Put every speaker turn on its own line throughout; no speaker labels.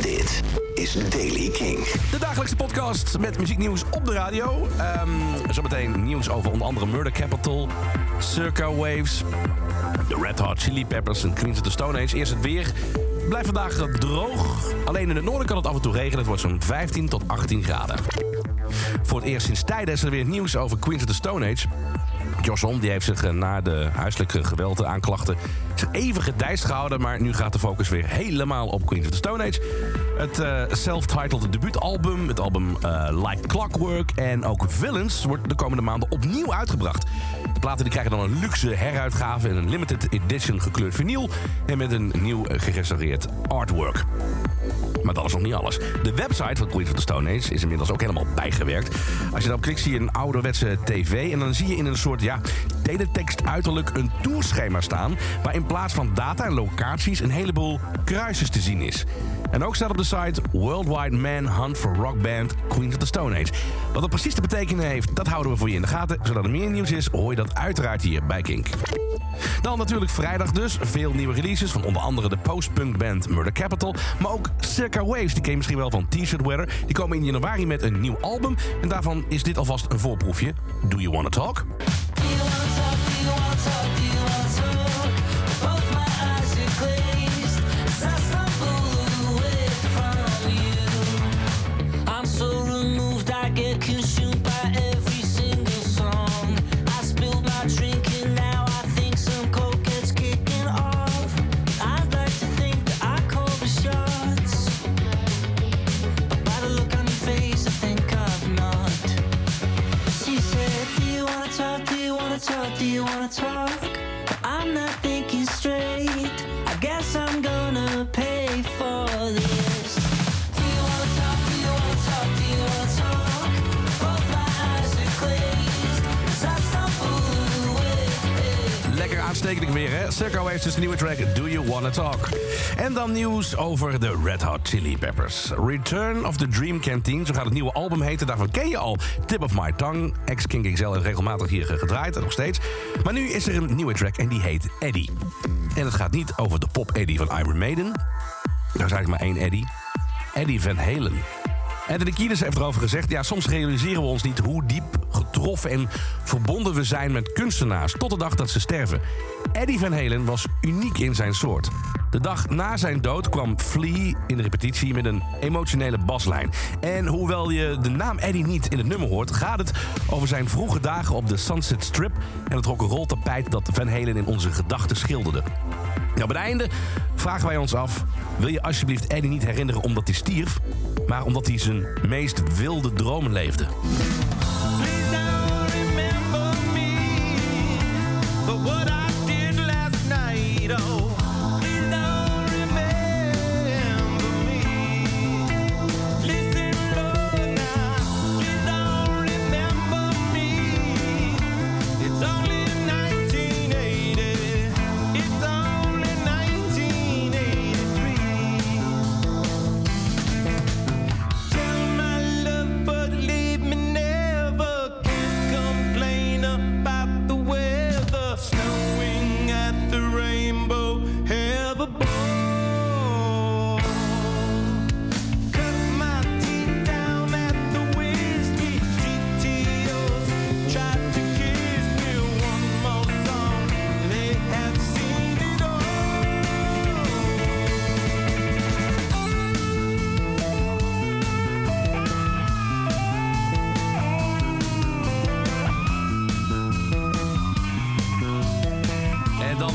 Dit is Daily King.
De dagelijkse podcast met muzieknieuws op de radio. Ehm zometeen nieuws over onder andere Murder Capital, Circa Waves, de Red Hot Chili Peppers en Queens of the Stone Age. Eerst het weer. Blijft vandaag droog. Alleen in het noorden kan het af en toe regenen. Het wordt zo'n 15 tot 18 graden. Voor het eerst sinds tijden is er weer nieuws over Queens of the Stone Age. Josh die heeft zich eh, na de huiselijke geweld aanklachten even gedijst gehouden. Maar nu gaat de focus weer helemaal op Queens of the Stone Age. Het eh, self-titled debuutalbum, het album eh, Like Clockwork en ook Villains wordt de komende maanden opnieuw uitgebracht. De platen die krijgen dan een luxe heruitgave en een limited edition gekleurd vinyl en met een nieuw gerestaureerd artwork. Maar dat is nog niet alles. De website van Queens of the Stone Age is inmiddels ook helemaal bijgewerkt. Als je daarop klikt zie je een ouderwetse tv... en dan zie je in een soort ja, teletext uiterlijk een tourschema staan... waar in plaats van data en locaties een heleboel kruisjes te zien is. En ook staat op de site Worldwide Manhunt for Rock Band Queens of the Stone Age. Wat dat precies te betekenen heeft, dat houden we voor je in de gaten. Zodat er meer nieuws is, hoor je dat uiteraard hier bij Kink. Dan natuurlijk vrijdag dus. Veel nieuwe releases van onder andere de post-punk band Murder Capital. Maar ook Circa Waves, die ken je misschien wel van T-shirt Weather. Die komen in januari met een nieuw album. En daarvan is dit alvast een voorproefje. Do You Wanna Talk?
I'm talk? Do you wanna talk? I'm not
Aanstekelijk weer, hè? Circa Waves is de nieuwe track Do You Wanna Talk? En dan nieuws over de Red Hot Chili Peppers. Return of the Dream Canteen, zo gaat het nieuwe album heten. Daarvan ken je al Tip of My Tongue. Ex-King XL en regelmatig hier gedraaid, nog steeds. Maar nu is er een nieuwe track en die heet Eddie. En het gaat niet over de pop-Eddie van Iron Maiden. Daar is eigenlijk maar één Eddie. Eddie Van Halen. Anthony Kiedis heeft erover gezegd... ja, soms realiseren we ons niet hoe diep getroffen en verbonden we zijn met kunstenaars... tot de dag dat ze sterven. Eddie Van Halen was uniek in zijn soort. De dag na zijn dood kwam Flea in de repetitie met een emotionele baslijn. En hoewel je de naam Eddie niet in het nummer hoort... gaat het over zijn vroege dagen op de Sunset Strip... en het rock'n'roll tapijt dat Van Halen in onze gedachten schilderde. Nou, bij het einde vragen wij ons af... wil je alsjeblieft Eddie niet herinneren omdat hij stierf... maar omdat hij zijn meest wilde dromen leefde?
Oh,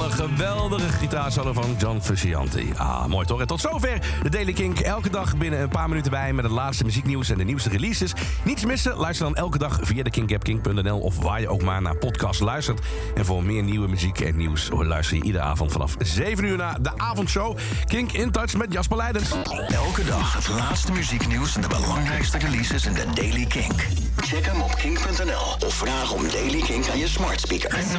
een geweldige gitaarsolo van John Frusciante. Ah, mooi toch? En tot zover de Daily Kink. Elke dag binnen een paar minuten bij met het laatste muzieknieuws en de nieuwste releases. Niets missen? Luister dan elke dag via de Kink app, kink.nl of waar je ook maar naar podcast luistert. En voor meer nieuwe muziek en nieuws luister je iedere avond vanaf 7 uur naar de avondshow. Kink in touch met Jasper Leidens.
Elke dag het laatste muzieknieuws en de belangrijkste releases in de Daily Kink. Check hem op kink.nl of vraag om Daily Kink aan je smart speaker.